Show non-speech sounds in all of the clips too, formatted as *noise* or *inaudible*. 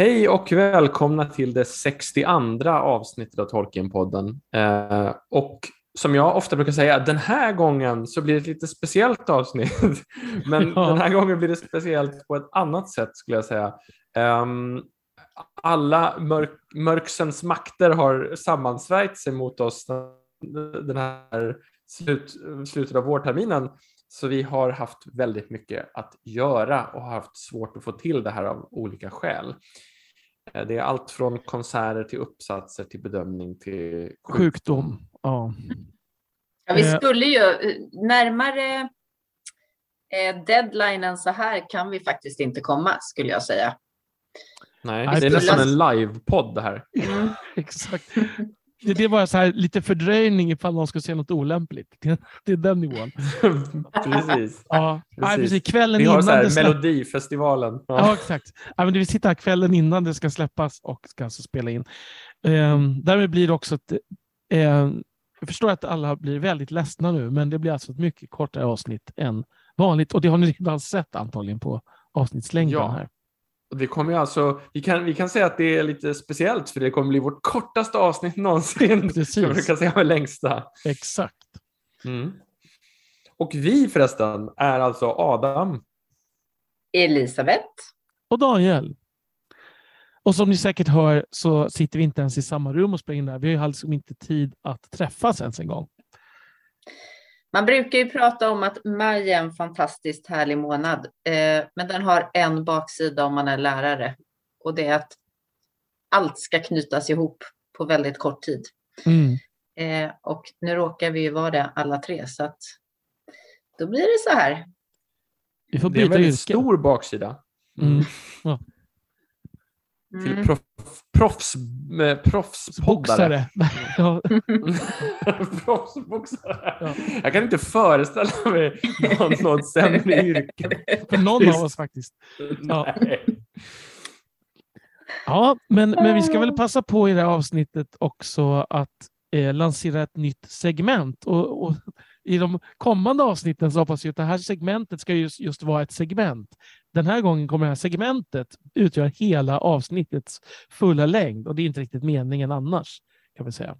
Hej och välkomna till det 62 avsnittet av Tolkienpodden. Eh, och som jag ofta brukar säga, den här gången så blir det ett lite speciellt avsnitt. *laughs* Men Ja. den här gången blir det speciellt på ett annat sätt skulle jag säga. Ehm, alla mörk, mörksens makter har sammansvärjt sig mot oss den här slut, slutet av vårterminen. Så vi har haft väldigt mycket att göra och har haft svårt att få till det här av olika skäl. Eh, Det är allt från konserter till uppsatser till bedömning till Sjukdom. Ja. Ja, vi Eh. skulle ju eh, närmare deadlinen så här kan vi faktiskt inte komma skulle jag säga. Nej, det är nästan en livepodd det här. *laughs* Exakt. Det, det var så här lite fördröjning ifall någon skulle säga något olämpligt. Det, det är den nivån. *laughs* precis. Ja, Precis. precis. Kvällen Vi har innan så här släpps. Melodifestivalen. Ja, exakt. Ja, men vi sitter här kvällen innan det ska släppas och ska alltså spela in. Um, därmed blir det också ett... ehm, jag förstår att alla blir väldigt ledsna nu, men det blir alltså ett mycket kortare avsnitt än vanligt. Och det har ni redan sett antagligen på avsnittslängden Ja. här. Och det kommer ju alltså, vi, kan, vi kan säga att det är lite speciellt för det kommer bli vårt kortaste avsnitt *laughs* någonsin. *laughs* Precis. Jag brukar säga med längsta. Exakt. Mm. Och vi förresten är alltså Adam. Elisabeth. Och Daniel. Och som ni säkert hör så sitter vi inte ens i samma rum och spelar in det här. Vi har ju alltså inte tid att träffas ens en gång. Man brukar ju prata om att maj är en fantastiskt härlig månad, eh, men den har en baksida om man är lärare och det är att allt ska knytas ihop på väldigt kort tid. Mm. Eh, och nu råkar vi ju vara det alla tre så att då blir det så här. Vi får Det är en byta väldigt yrke. stor baksida. Mm. Till Mm. proff, proffs, eh, *laughs* Proffsboxare. Ja. Jag kan inte föreställa mig någon, någon sämre yrke. för någon av oss faktiskt. Ja. Ja, men, men vi ska väl passa på i det här avsnittet också att eh, lansera ett nytt segment. Och, och i de kommande avsnitten så hoppas jag att det här segmentet ska just, just vara ett segment. Den här gången kommer det här segmentet utgöra hela avsnittets fulla längd och det är inte riktigt meningen annars. kan vi säga.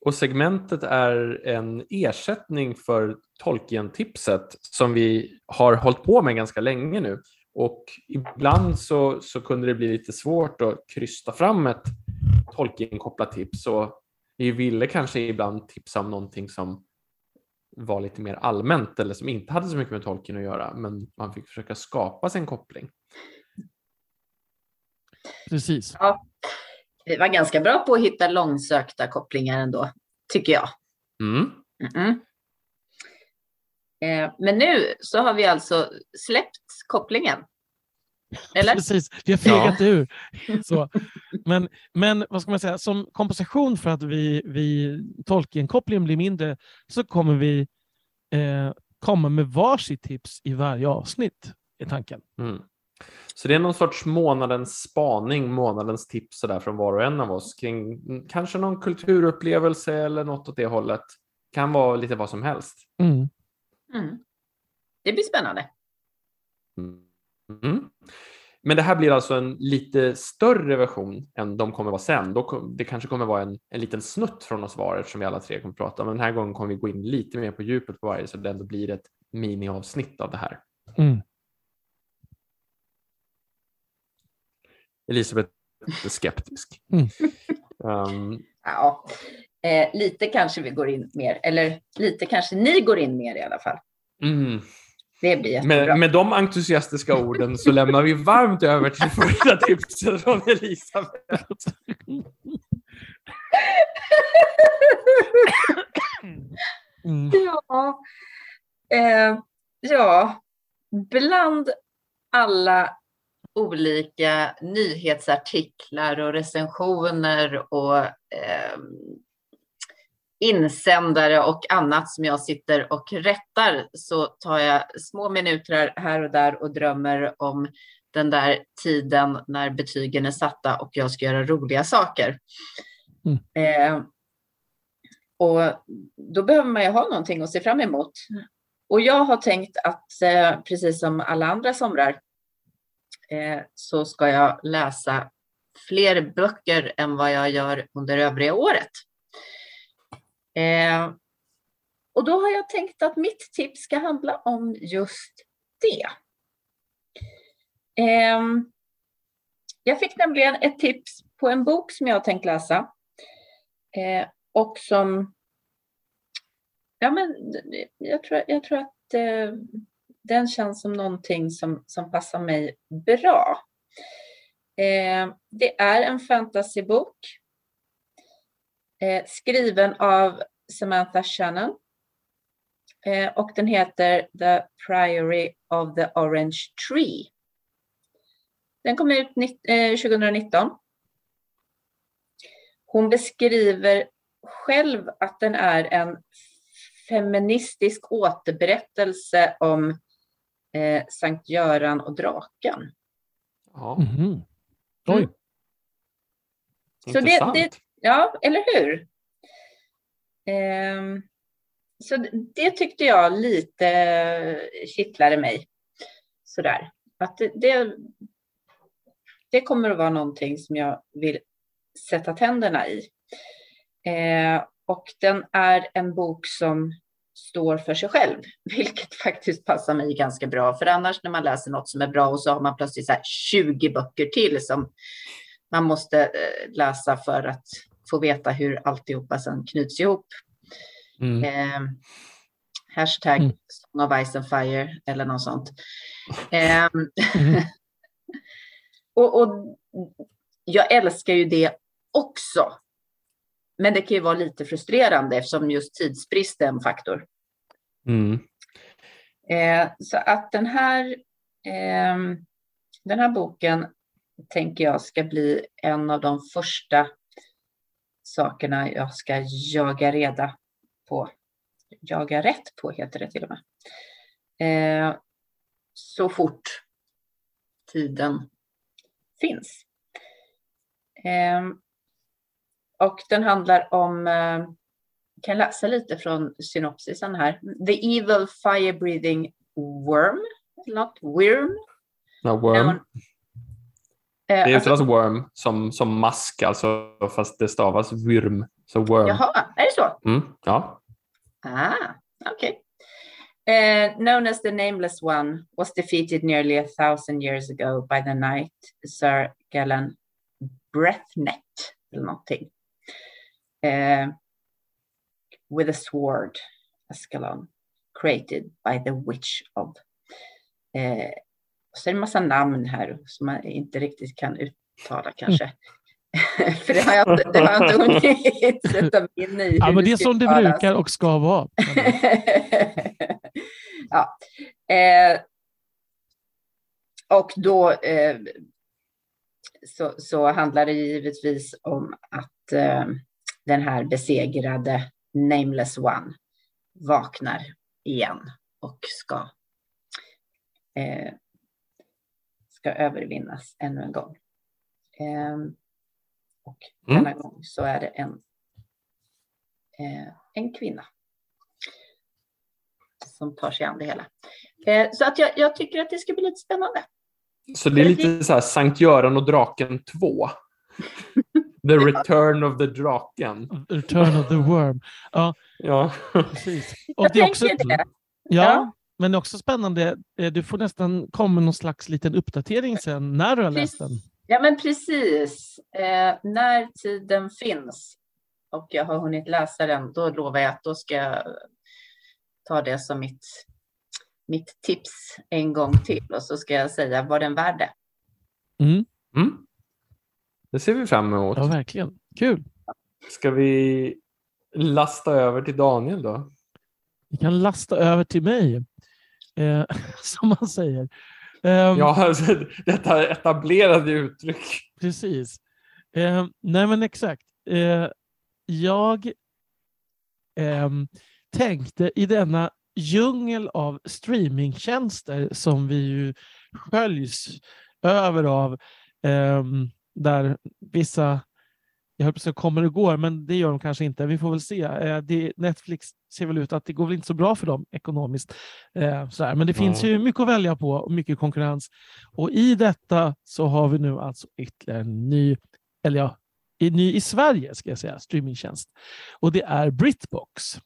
Och segmentet är en ersättning för Tolkien-tipset som vi har hållit på med ganska länge nu. Och ibland så, så kunde det bli lite svårt att krysta fram ett Tolkien-kopplat tips. Och vi ville kanske ibland tipsa om någonting som var lite mer allmänt eller som inte hade så mycket med Tolkien att göra. Men man fick försöka skapa sig en koppling. Precis. Vi var ganska bra på att hitta långsökta kopplingar ändå, tycker jag. Mm. Mm-mm. Eh, men nu så har vi alltså släppt kopplingen. Eller? Precis, vi har fegat ur. *laughs* Så. Men, men vad ska man säga, som kompensation för att vi, vi Tolkien-kopplingen blir mindre så kommer vi eh, komma med varsitt tips i varje avsnitt, är tanken. Mm. Så det är någon sorts månadens spaning, månadens tips sådär från var och en av oss kring mm, kanske någon kulturupplevelse eller något åt det hållet. Kan vara lite vad som helst. Mm. Mm. Det blir spännande. Mm. Men det här blir alltså en lite större version än de kommer vara sen. Då det kanske kommer vara en, en liten snutt från oss var eftersom vi alla tre kommer prata. Men den här gången kommer vi gå in lite mer på djupet på varje så det ändå blir ett miniavsnitt av det här. Mm. Elisabeth är skeptisk. Mm. Um, Ja, eh, lite kanske vi går in mer, eller lite kanske ni går in mer i alla fall. mm. Det blir jättebra. Med, med de entusiastiska orden så lämnar vi varmt över till första tipset från Elisabeth. Mm. *laughs* Ja, eh, ja, bland alla olika nyhetsartiklar och recensioner och eh, insändare och annat som jag sitter och rättar så tar jag små minuter här och där och drömmer om den där tiden när betygen är satta och jag ska göra roliga saker. Mm. Eh, och då behöver man ju ha någonting att se fram emot. Och jag har tänkt att, eh, precis som alla andra somrar, eh, så ska jag läsa fler böcker än vad jag gör under övriga året. Eh, och då har jag tänkt att mitt tips ska handla om just det. Eh, jag fick nämligen ett tips på en bok som jag har tänkt läsa eh, och som Ja, men jag tror, jag tror att eh, den känns som någonting som, som passar mig bra. Eh, det är en fantasybok eh, skriven av Samantha Shannon eh, och den heter The Priory of the Orange Tree. Den kom ut 2019. Eh, Hon beskriver själv att den är en feministisk återberättelse om eh, Sankt Göran och draken. Ja. Mm. Oj. Mm. Så det, det, ja, eller hur? Eh, så det tyckte jag lite kittlade mig. Sådär. Att det, det, det kommer att vara någonting som jag vill sätta tänderna i. Eh, och den är en bok som står för sig själv, *laughs* vilket faktiskt passar mig ganska bra. För annars när man läser något som är bra och så har man plötsligt så 20 böcker till som man måste eh, läsa för att få veta hur alltihopa sen knyts ihop. Mm. Eh, hashtag mm. Song of Ice and Fire eller något sånt. Eh, mm. *laughs* och, och jag älskar ju det också. Men det kan ju vara lite frustrerande eftersom just tidsbrist är en faktor. Mm. Eh, så att den här, eh, den här boken tänker jag ska bli en av de första sakerna jag ska jaga reda på. Jaga rätt på heter det till och med. Eh, så fort tiden finns. Eh, och den handlar om, eh, kan läsa lite från synopsisen här. The evil fire breathing worm, not worm. No, worm. Um, det är alltså, alltså worm som, som mask, alltså, fast det stavas worm. Så worm. Jaha, är det så? Mm, ja. Ah, okej. Okay. Uh, known as the Nameless One, was defeated nearly a thousand years ago by the knight Sir Galan Breathnet, eller någonting. uh, with a sword, Ascalon, created by the witch of. Eh, så är det en massa namn här som man inte riktigt kan uttala kanske. *laughs* För det har jag, det har jag inte hunnit *laughs* sätta mig in i. Ja, men det är som det brukar och ska vara. *laughs* ja. Eh, och då eh, så, så handlar det givetvis om att eh, den här besegrade Nameless One vaknar igen och ska, eh, ska övervinnas ännu en gång. Eh, och mm. denna gång så är det en, eh, en kvinna som tar sig an det hela. Eh, så att jag, jag, tycker att det ska bli lite spännande. Så det är lite så här Sankt Göran och draken 2? *laughs* The Return of the Draken. Return of the Worm. Ja, ja. precis. Och det är också, det. Ja, ja, men också spännande. Eh, du får nästan komma någon slags liten uppdatering sen när du har läst den. Ja, men precis. Eh, när tiden finns och jag har hunnit läsa den, då lovar jag att då ska jag ta det som mitt, mitt tips en gång till och så ska jag säga vad den värd det. Mm. Mm. Det ser vi fram emot. Ja, verkligen. Kul. Ska vi lasta över till Daniel då? Vi kan lasta över till mig, eh, *laughs* som man säger. Um, ja, alltså, detta etablerade uttryck. Precis. Eh, nej, men exakt. Eh, jag ehm, tänkte i denna djungel av streamingtjänster som vi ju sköljs över av um, där vissa jag höll på att säga kommer och går, men det gör de kanske inte. Vi får väl se. Eh, det, Netflix ser väl ut att det går väl inte så bra för dem ekonomiskt. Eh, sådär. Men det finns ju mycket att välja på och mycket konkurrens. Och i detta så har vi nu alltså ytterligare en ny, eller ja, i, ny i Sverige ska jag säga, streamingtjänst. Och det är Britbox.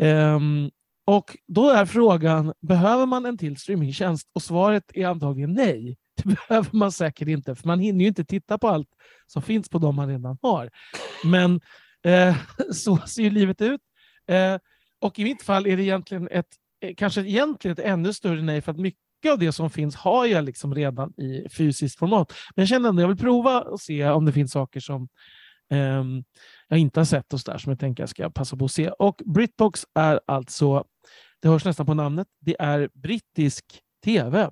Um, och då är frågan, behöver man en till streamingtjänst? Och svaret är antagligen nej. Det behöver man säkert inte, för man hinner ju inte titta på allt som finns på de man redan har. Men eh, *laughs* så ser ju livet ut. Eh, och i mitt fall är det egentligen ett, eh, kanske egentligen ett ännu större nej, för att mycket av det som finns har jag liksom redan i fysiskt format. Men jag känner ändå att jag vill prova och se om det finns saker som eh, jag inte har sett och så där, som jag tänker jag ska passa på att se. Och Britbox är alltså, det hörs nästan på namnet, det är brittisk tv.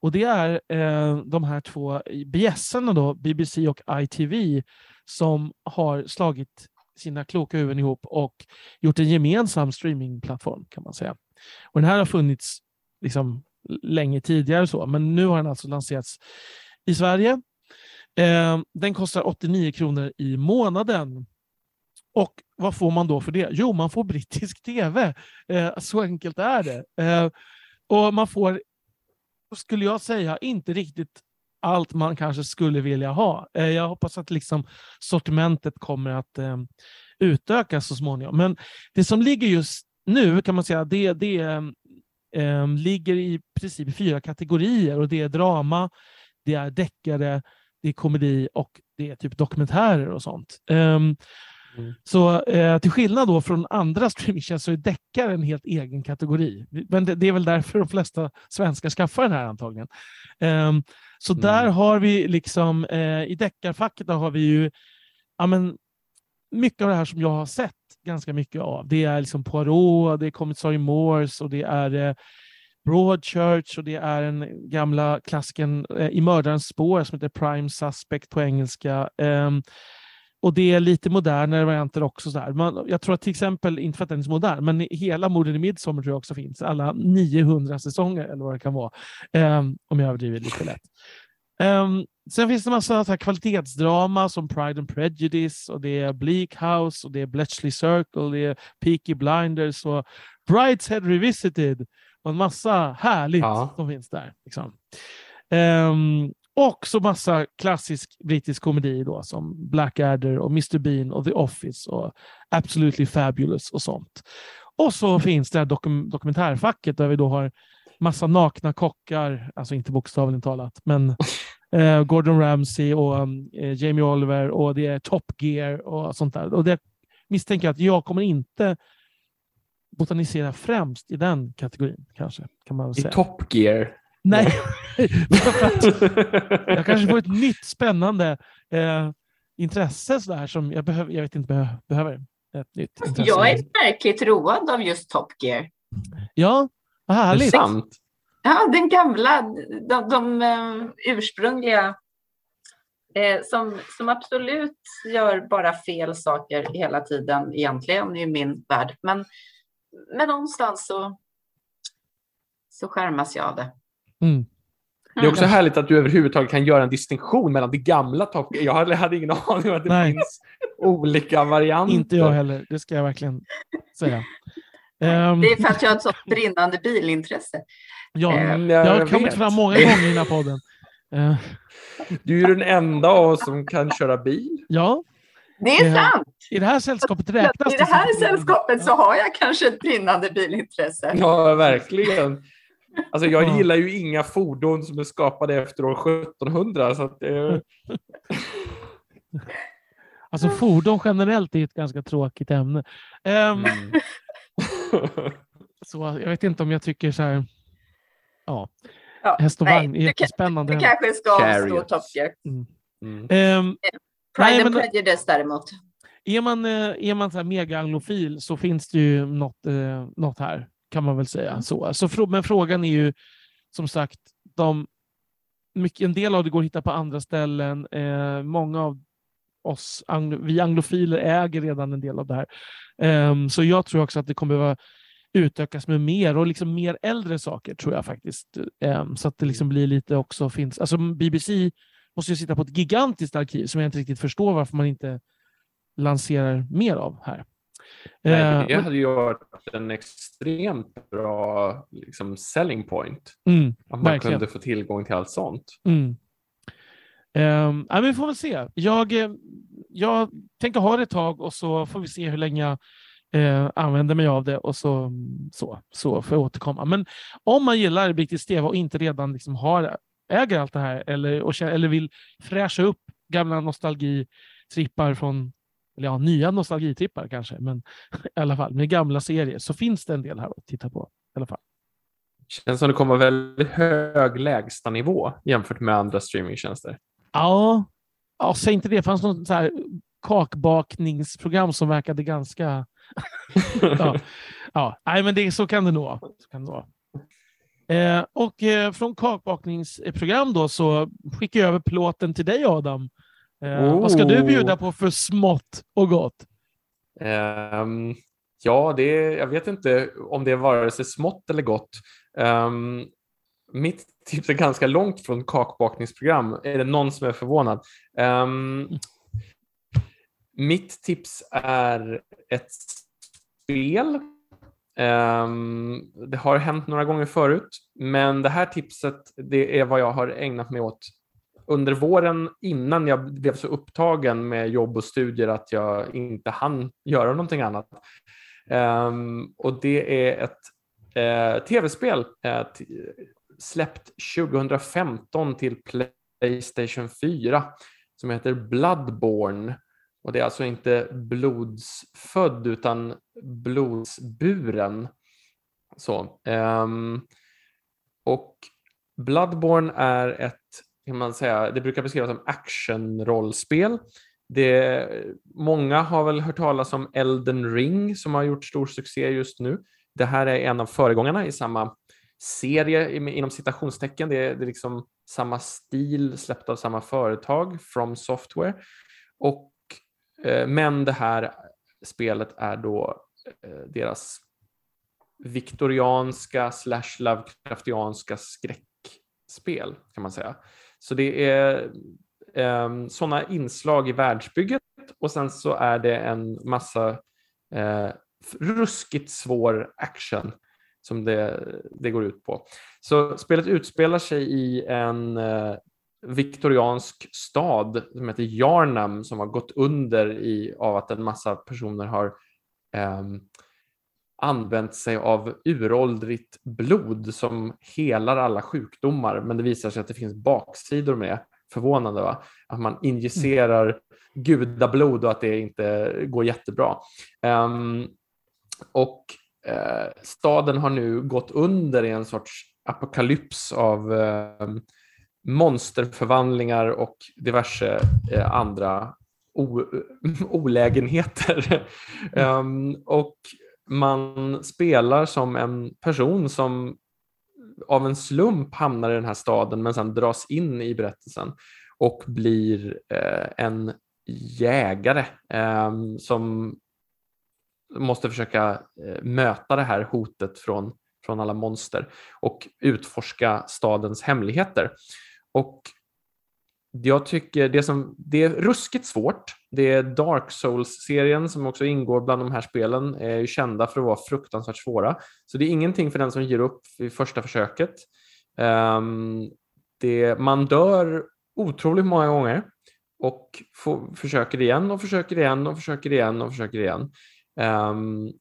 Och det är eh, de här två bjässarna då, BBC och ITV, som har slagit sina kloka huvuden ihop och gjort en gemensam streamingplattform kan man säga. Och den här har funnits liksom länge tidigare, så, men nu har den alltså lanserats i Sverige. Eh, den kostar 89 kronor i månaden. Och vad får man då för det? Jo, man får brittisk tv. Eh, så enkelt är det. Eh, och man får skulle jag säga, inte riktigt allt man kanske skulle vilja ha. Eh, jag hoppas att liksom sortimentet kommer att ehm, utökas så småningom. Men det som ligger just nu kan man säga, det, det äm, ligger i princip i fyra kategorier och det är drama, det är deckare, det är komedi och det är typ dokumentärer och sånt. Äm, Mm. Så eh, till skillnad då från andra streamingtjänster så är deckare en helt egen kategori. Men det, det, är väl därför de flesta svenskar skaffar den här antagligen. Eh, så mm. där har vi liksom, eh, i deckarfacket har vi ju ja, men, mycket av det här som jag har sett ganska mycket av. Det är liksom Poirot, det är Commissarie Morse och det är eh, Broadchurch och det är den gamla klassiken eh, I mördarens spår som heter Prime Suspect på engelska. Um, och det är lite modernare varianter också. Så Man, jag tror att till exempel, inte för att den är så modern, men hela Morden i Midsommar tror jag också finns. Alla 900 säsonger eller vad det kan vara. Um, om jag överdriver lite lätt. Um, sen finns det massa så här kvalitetsdrama som Pride and Prejudice och det är Bleak House och det är Bletchley Circle, det är Peaky Blinders och Brideshead Revisited och en massa härligt ja. som finns där. Liksom. Um, och så massa klassisk brittisk komedi då, som Blackadder och Mr Bean och The Office och Absolutely Fabulous och sånt. Och så finns det här dokum dokumentärfacket där vi då har massa nakna kockar, alltså inte bokstavligt talat, men *laughs* eh, Gordon Ramsay och um, eh, Jamie Oliver och det är Top Gear och sånt där. Och det misstänker jag att jag kommer inte botanisera främst i den kategorin kanske. Kan man säga. I Top Gear? Nej, *laughs* jag kanske får ett nytt spännande eh, intresse sådär, som jag, behöver, jag vet inte behöver, behöver ett nytt intresse. Jag är märkligt road av just Top Gear. Ja, vad härligt. Sant. Ja, den gamla, de, de um, ursprungliga eh, som, som absolut gör bara fel saker hela tiden egentligen i min värld. Men, men någonstans så, så skärmas jag av det. Mm. Det är också mm. härligt att du överhuvudtaget kan göra en distinktion mellan det gamla Top Jag hade ingen *laughs* aning om att det Nej. finns olika varianter. Inte jag heller, det ska jag verkligen säga. Um, det är för att jag har ett sånt brinnande bilintresse. Ja, uh, det har kommit fram många *laughs* gånger i den här podden. Uh. Du är den enda av oss som kan köra bil. Ja. Det är sant. I det här sällskapet räknas I det här sällskapet så har jag kanske ett brinnande bilintresse. Ja, verkligen. Alltså jag gillar ju inga fordon som är skapade efter år 1700. Så att, eh... *laughs* Alltså fordon generellt är ett ganska tråkigt ämne. Um, mm. så jag vet inte om jag tycker så här. Ja, ja häst och vagn är jättespännande. Du kanske ska avstå Top Gear. Mm. Mm. Um, Pride and Prejudice däremot. Är man, eh, är man så här mega anglofil så finns det ju något, eh, något här kan man väl säga. Så, så, men frågan är ju som sagt, de, mycket, en del av det går att hitta på andra ställen. Eh, många av oss, anglo, vi anglofiler äger redan en del av det här. Eh, så jag tror också att det kommer behöva utökas med mer och liksom mer äldre saker tror jag faktiskt. Eh, så att det liksom blir lite också finns, alltså BBC måste ju sitta på ett gigantiskt arkiv som jag inte riktigt förstår varför man inte lanserar mer av här. Nej, Eh, det hade ju varit en extremt bra liksom, selling point. mm, Att man Verkligen. kunde få tillgång till allt sånt. mm. Ja, men vi får väl se. Jag, eh, jag tänker ha det ett tag och så får vi se hur länge jag eh, använder mig av det och så, så, så får jag återkomma. Men om man gillar brittisk tv och inte redan liksom har, äger allt det här eller, och, eller vill fräscha upp gamla nostalgitrippar från eller ja, nya nostalgitrippar kanske, men *laughs* i alla fall med gamla serier så finns det en del här att titta på. I alla fall. Känns som det kommer väldigt hög lägstanivå jämfört med andra streamingtjänster. Ja, ja säg inte det. Det fanns något så här kakbakningsprogram som verkade ganska... *laughs* ja. Ja, nej, men det, så kan det nog vara. Så kan det vara. Eh, och eh, från kakbakningsprogram då så skickar jag över plåten till dig Adam. Eh, Vad ska du Oh. bjuda på för smått och gott? Ehm, ja, det jag vet inte om det är vare sig smått eller gott. Ehm, mitt tips är ganska långt från kakbakningsprogram. Är det någon som är förvånad? Ehm, mitt tips är ett spel. Ehm, det har hänt några gånger förut, men det här tipset det är vad jag har ägnat mig åt under våren innan jag blev så upptagen med jobb och studier att jag inte hann göra någonting annat. Um, och det är ett uh, tv-spel uh, släppt 2015 till Playstation 4 som heter Bloodborne. Och det är alltså inte blodsfödd utan blodsburen. Så, um, och Bloodborne är ett, kan man säga, det brukar beskrivas som actionrollspel. Det, många har väl hört talas om Elden Ring som har gjort stor succé just nu. Det här är en av föregångarna i samma serie inom citationstecken. Det är, det är liksom samma stil släppt av samma företag, From Software. Och, eh, men det här spelet är då eh, deras viktorianska slash Lovecraftianska skräckspel kan man säga. Så det är eh, sådana inslag i världsbygget och sen så är det en massa eh, ruskigt svår action som det, det går ut på. Så spelet utspelar sig i en eh, viktoriansk stad som heter Yarnam som har gått under i, av att en massa personer har ehm, använt sig av uråldrigt blod som helar alla sjukdomar. Men det visar sig att det finns baksidor med. Förvånande va? Att man injicerar gudablod och att det inte går jättebra. Um, och uh, staden har nu gått under i en sorts apokalyps av uh, monsterförvandlingar och diverse uh, andra olägenheter. um, *laughs* och man spelar som en person som av en slump hamnar i den här staden men sen dras in i berättelsen och blir eh, en jägare eh, som måste försöka eh, möta det här hotet från, från alla monster och utforska stadens hemligheter. Och jag tycker det som det är ruskigt svårt. Det är Dark Souls-serien som också ingår bland de här spelen är ju kända för att vara fruktansvärt svåra. Så det är ingenting för den som ger upp vid första försöket. Um, det, man dör otroligt många gånger och får, försöker igen och försöker igen och försöker igen och försöker igen. Um,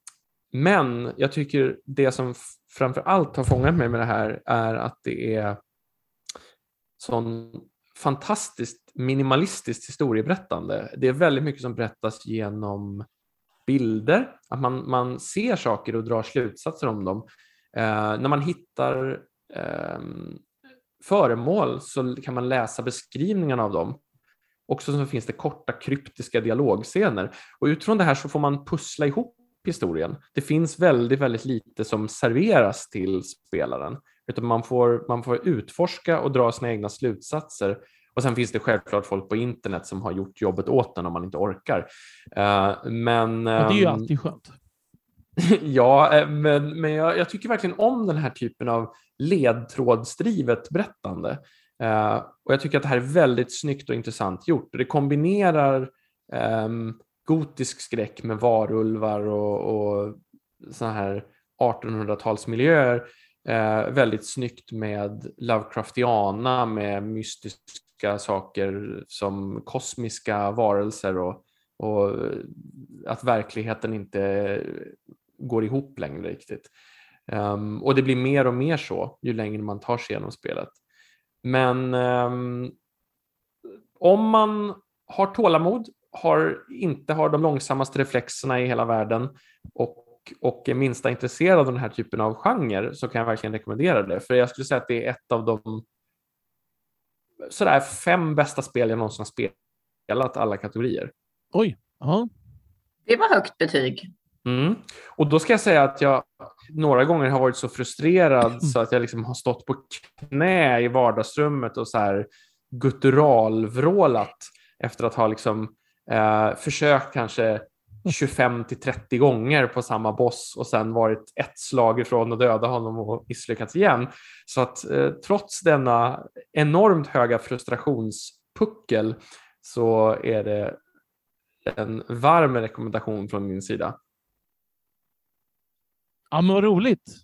men jag tycker det som framför allt har fångat mig med det här är att det är sån fantastiskt minimalistiskt historieberättande. Det är väldigt mycket som berättas genom bilder, att man, man ser saker och drar slutsatser om dem. Eh, när man hittar eh, föremål så kan man läsa beskrivningarna av dem. Också så finns det korta kryptiska dialogscener och utifrån det här så får man pussla ihop historien. Det finns väldigt, väldigt lite som serveras till spelaren utan man får, man får utforska och dra sina egna slutsatser. Och sen finns det självklart folk på internet som har gjort jobbet åt en om man inte orkar. Eh, men, det är ju ehm, alltid skönt. *laughs* ja, eh, men, men jag, jag tycker verkligen om den här typen av ledtrådsdrivet berättande. Uh, och Jag tycker att det här är väldigt snyggt och intressant gjort. Det kombinerar um, gotisk skräck med varulvar och, och såna här 1800-talsmiljöer Eh, väldigt snyggt med Lovecraftiana med mystiska saker som kosmiska varelser och, och att verkligheten inte går ihop längre riktigt. Um, och det blir mer och mer så ju längre man tar sig igenom spelet. Men um, om man har tålamod, har, inte har de långsammaste reflexerna i hela världen och, och är minsta intresserad av den här typen av genre så kan jag verkligen rekommendera det. För jag skulle säga att det är ett av de sådär fem bästa spel jag någonsin har spelat alla kategorier. Oj, ja. Det var högt betyg. Mm. Och då ska jag säga att jag några gånger har varit så frustrerad mm. *clears throat* så att jag liksom har stått på knä i vardagsrummet och så här gutturalvrålat efter att ha liksom, eh, försökt kanske 25 till 30 gånger på samma boss och sen varit ett slag ifrån att döda honom och misslyckats igen. Så att eh, trots denna enormt höga frustrationspuckel så är det en varm rekommendation från min sida. Ja, men vad roligt.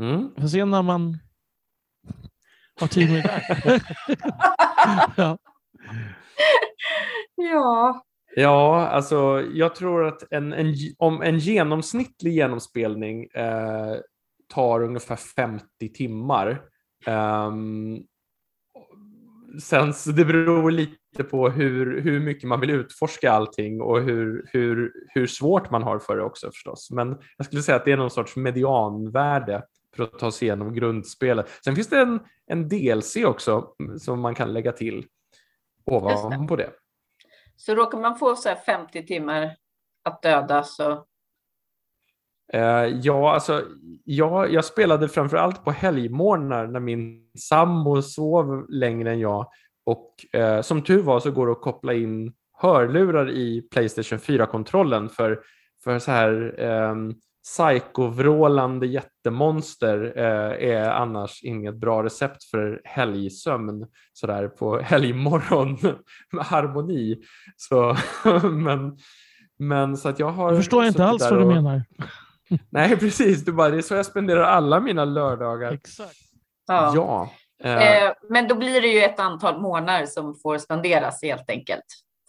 Mm. Får se när man har tid med det *laughs* ja. ja. Ja, alltså jag tror att en, en, om en genomsnittlig genomspelning eh, tar ungefär 50 timmar. Um, sen det beror lite på hur, hur mycket man vill utforska allting och hur, hur, hur svårt man har för det också förstås. Men jag skulle säga att det är någon sorts medianvärde för att ta sig igenom grundspelet. Sen finns det en, en DLC också som man kan lägga till ovanpå det. Så råkar man få så 50 timmar att döda så Uh, ja, alltså, ja, jag spelade framförallt på helgmorgnar när min sambo sov längre än jag. Och uh, som tur var så går det att koppla in hörlurar i Playstation 4-kontrollen för, för så här um, psykovrålande jättemonster uh, är annars inget bra recept för helgsömn sådär på *laughs* helgmorgon med harmoni. Så, *laughs* men, men så att jag har... Jag förstår inte alls vad du menar. *laughs* Nej, precis. Du bara, det är så jag spenderar alla mina lördagar. Exakt. Ja. ja. Eh, men då blir det ju ett antal månader som får spenderas helt enkelt.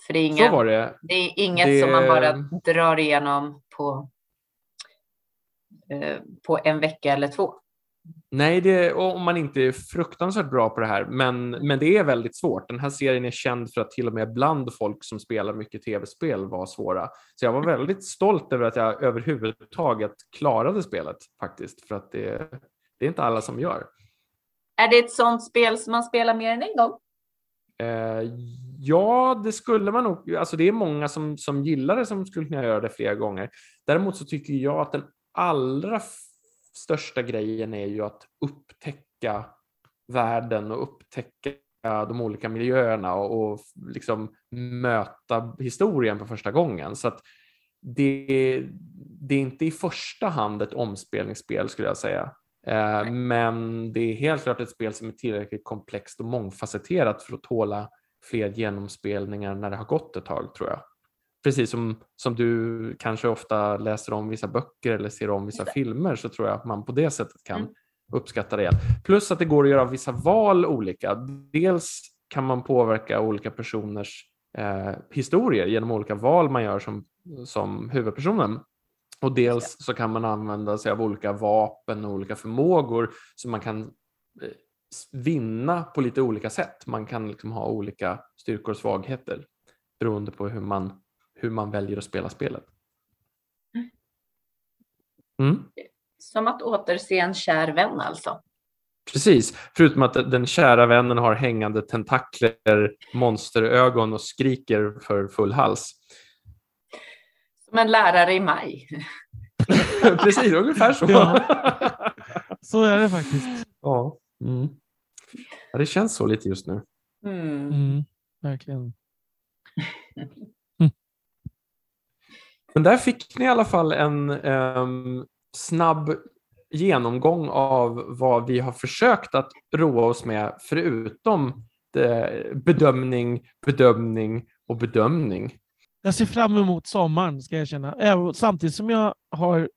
För det är, inga, så var det. det är inget det... som man bara drar igenom på, eh, på en vecka eller två. Nej, det, om man inte är fruktansvärt bra på det här, men, men det är väldigt svårt. Den här serien är känd för att till och med bland folk som spelar mycket tv-spel var svåra. Så jag var väldigt stolt över att jag överhuvudtaget klarade spelet faktiskt, för att det, det är inte alla som gör. Är det ett sånt spel som man spelar mer än en gång? Eh, ja, det skulle man nog. Alltså det är många som, som gillar det som skulle kunna göra det flera gånger. Däremot så tycker jag att den allra största grejen är ju att upptäcka världen och upptäcka de olika miljöerna och, och liksom möta historien för första gången. Så att det, det är inte i första hand ett omspelningsspel skulle jag säga. Eh, men det är helt klart ett spel som är tillräckligt komplext och mångfacetterat för att tåla fler genomspelningar när det har gått ett tag tror jag precis som, som du kanske ofta läser om vissa böcker eller ser om vissa filmer så tror jag att man på det sättet kan mm. uppskatta det igen. Plus att det går att göra vissa val olika. Dels kan man påverka olika personers eh, historier genom olika val man gör som, som huvudpersonen. Och dels så kan man använda sig av olika vapen och olika förmågor så man kan eh, vinna på lite olika sätt. Man kan liksom ha olika styrkor och svagheter beroende på hur man hur man väljer att spela spelet. Mm. Som att återse en kär vän alltså. Precis, förutom att den kära vännen har hängande tentakler, monsterögon och skriker för full hals. Som en lärare i maj. *laughs* Precis, ungefär så. Ja. Så är det faktiskt. Ja. Mm. ja, det känns så lite just nu. Mm. Mm, verkligen. Men där fick ni i alla fall en um, snabb genomgång av vad vi har försökt att roa oss med förutom bedömning, bedömning och bedömning. Jag ser fram emot sommaren, ska jag känna. Samtidigt som jag har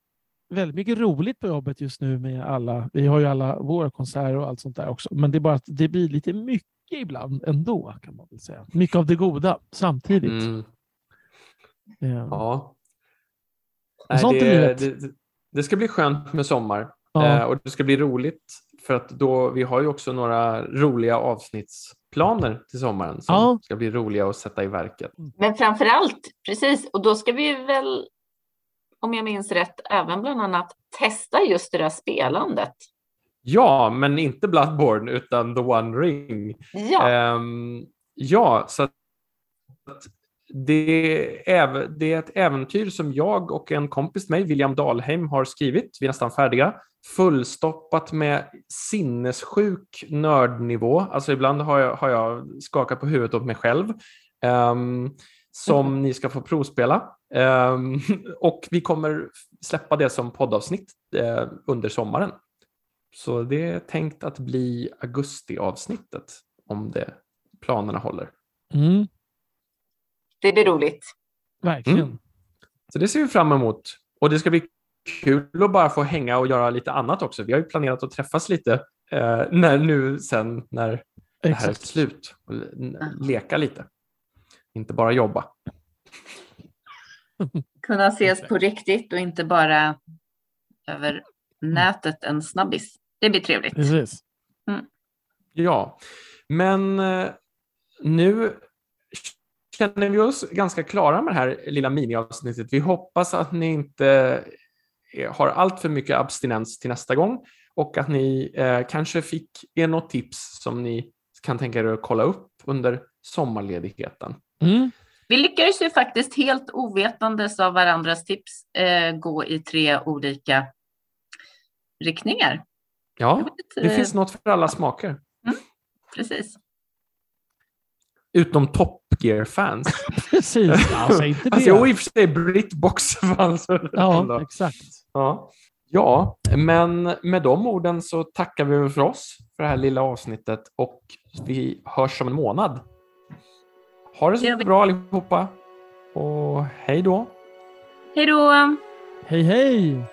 väldigt mycket roligt på jobbet just nu med alla. Vi har ju alla vårkonserter och allt sånt där också, men det är bara att det blir lite mycket ibland ändå, kan man väl säga. Mycket av det goda samtidigt. Mm. Ja. ja. Nej, det, det, det, ska bli skönt med sommar ja. eh, och det ska bli roligt för att då, vi har ju också några roliga avsnittsplaner till sommaren som ja. ska bli roliga att sätta i verket. Men framför allt, precis, och då ska vi väl, om jag minns rätt, även bland annat testa just det där spelandet. Ja, men inte Bloodborne utan The One Ring. Ja, um, ja så att det är, det är ett äventyr som jag och en kompis med mig, William Dahlheim, har skrivit. Vi är nästan färdiga. Fullstoppat med sinnessjuk nördnivå. Alltså ibland har jag, har jag skakat på huvudet åt mig själv. Um, som mm. ni ska få provspela. Um, *laughs* och vi kommer släppa det som poddavsnitt uh, under sommaren. Så det är tänkt att bli augustiavsnittet om det planerna håller. Mm. Det blir roligt. Verkligen. Mm. Så det ser vi fram emot. Och det ska bli kul att bara få hänga och göra lite annat också. Vi har ju planerat att träffas lite eh, när, nu sen när Exakt. det här är slut. Och leka lite. Inte bara jobba. Kunna ses på riktigt och inte bara över nätet en snabbis. Det blir trevligt. Precis. Mm. Ja, men eh, nu känner vi oss ganska klara med det här lilla miniavsnittet. Vi hoppas att ni inte eh, har allt för mycket abstinens till nästa gång och att ni eh, kanske fick er något tips som ni kan tänka er att kolla upp under sommarledigheten. Mm. Vi lyckades ju faktiskt helt ovetandes av varandras tips eh, gå i tre olika riktningar. Ja, det finns något för alla smaker. Mm, precis. Utom Top Gear-fans. *laughs* Precis, *laughs* alltså inte det. Alltså, jo, i och för sig Britbox-fans. ja, *laughs* exakt. Ja. ja, men med de orden så tackar vi för oss för det här lilla avsnittet och vi hörs om en månad. Ha det så bra allihopa och hej då. Hej då. Hej hej.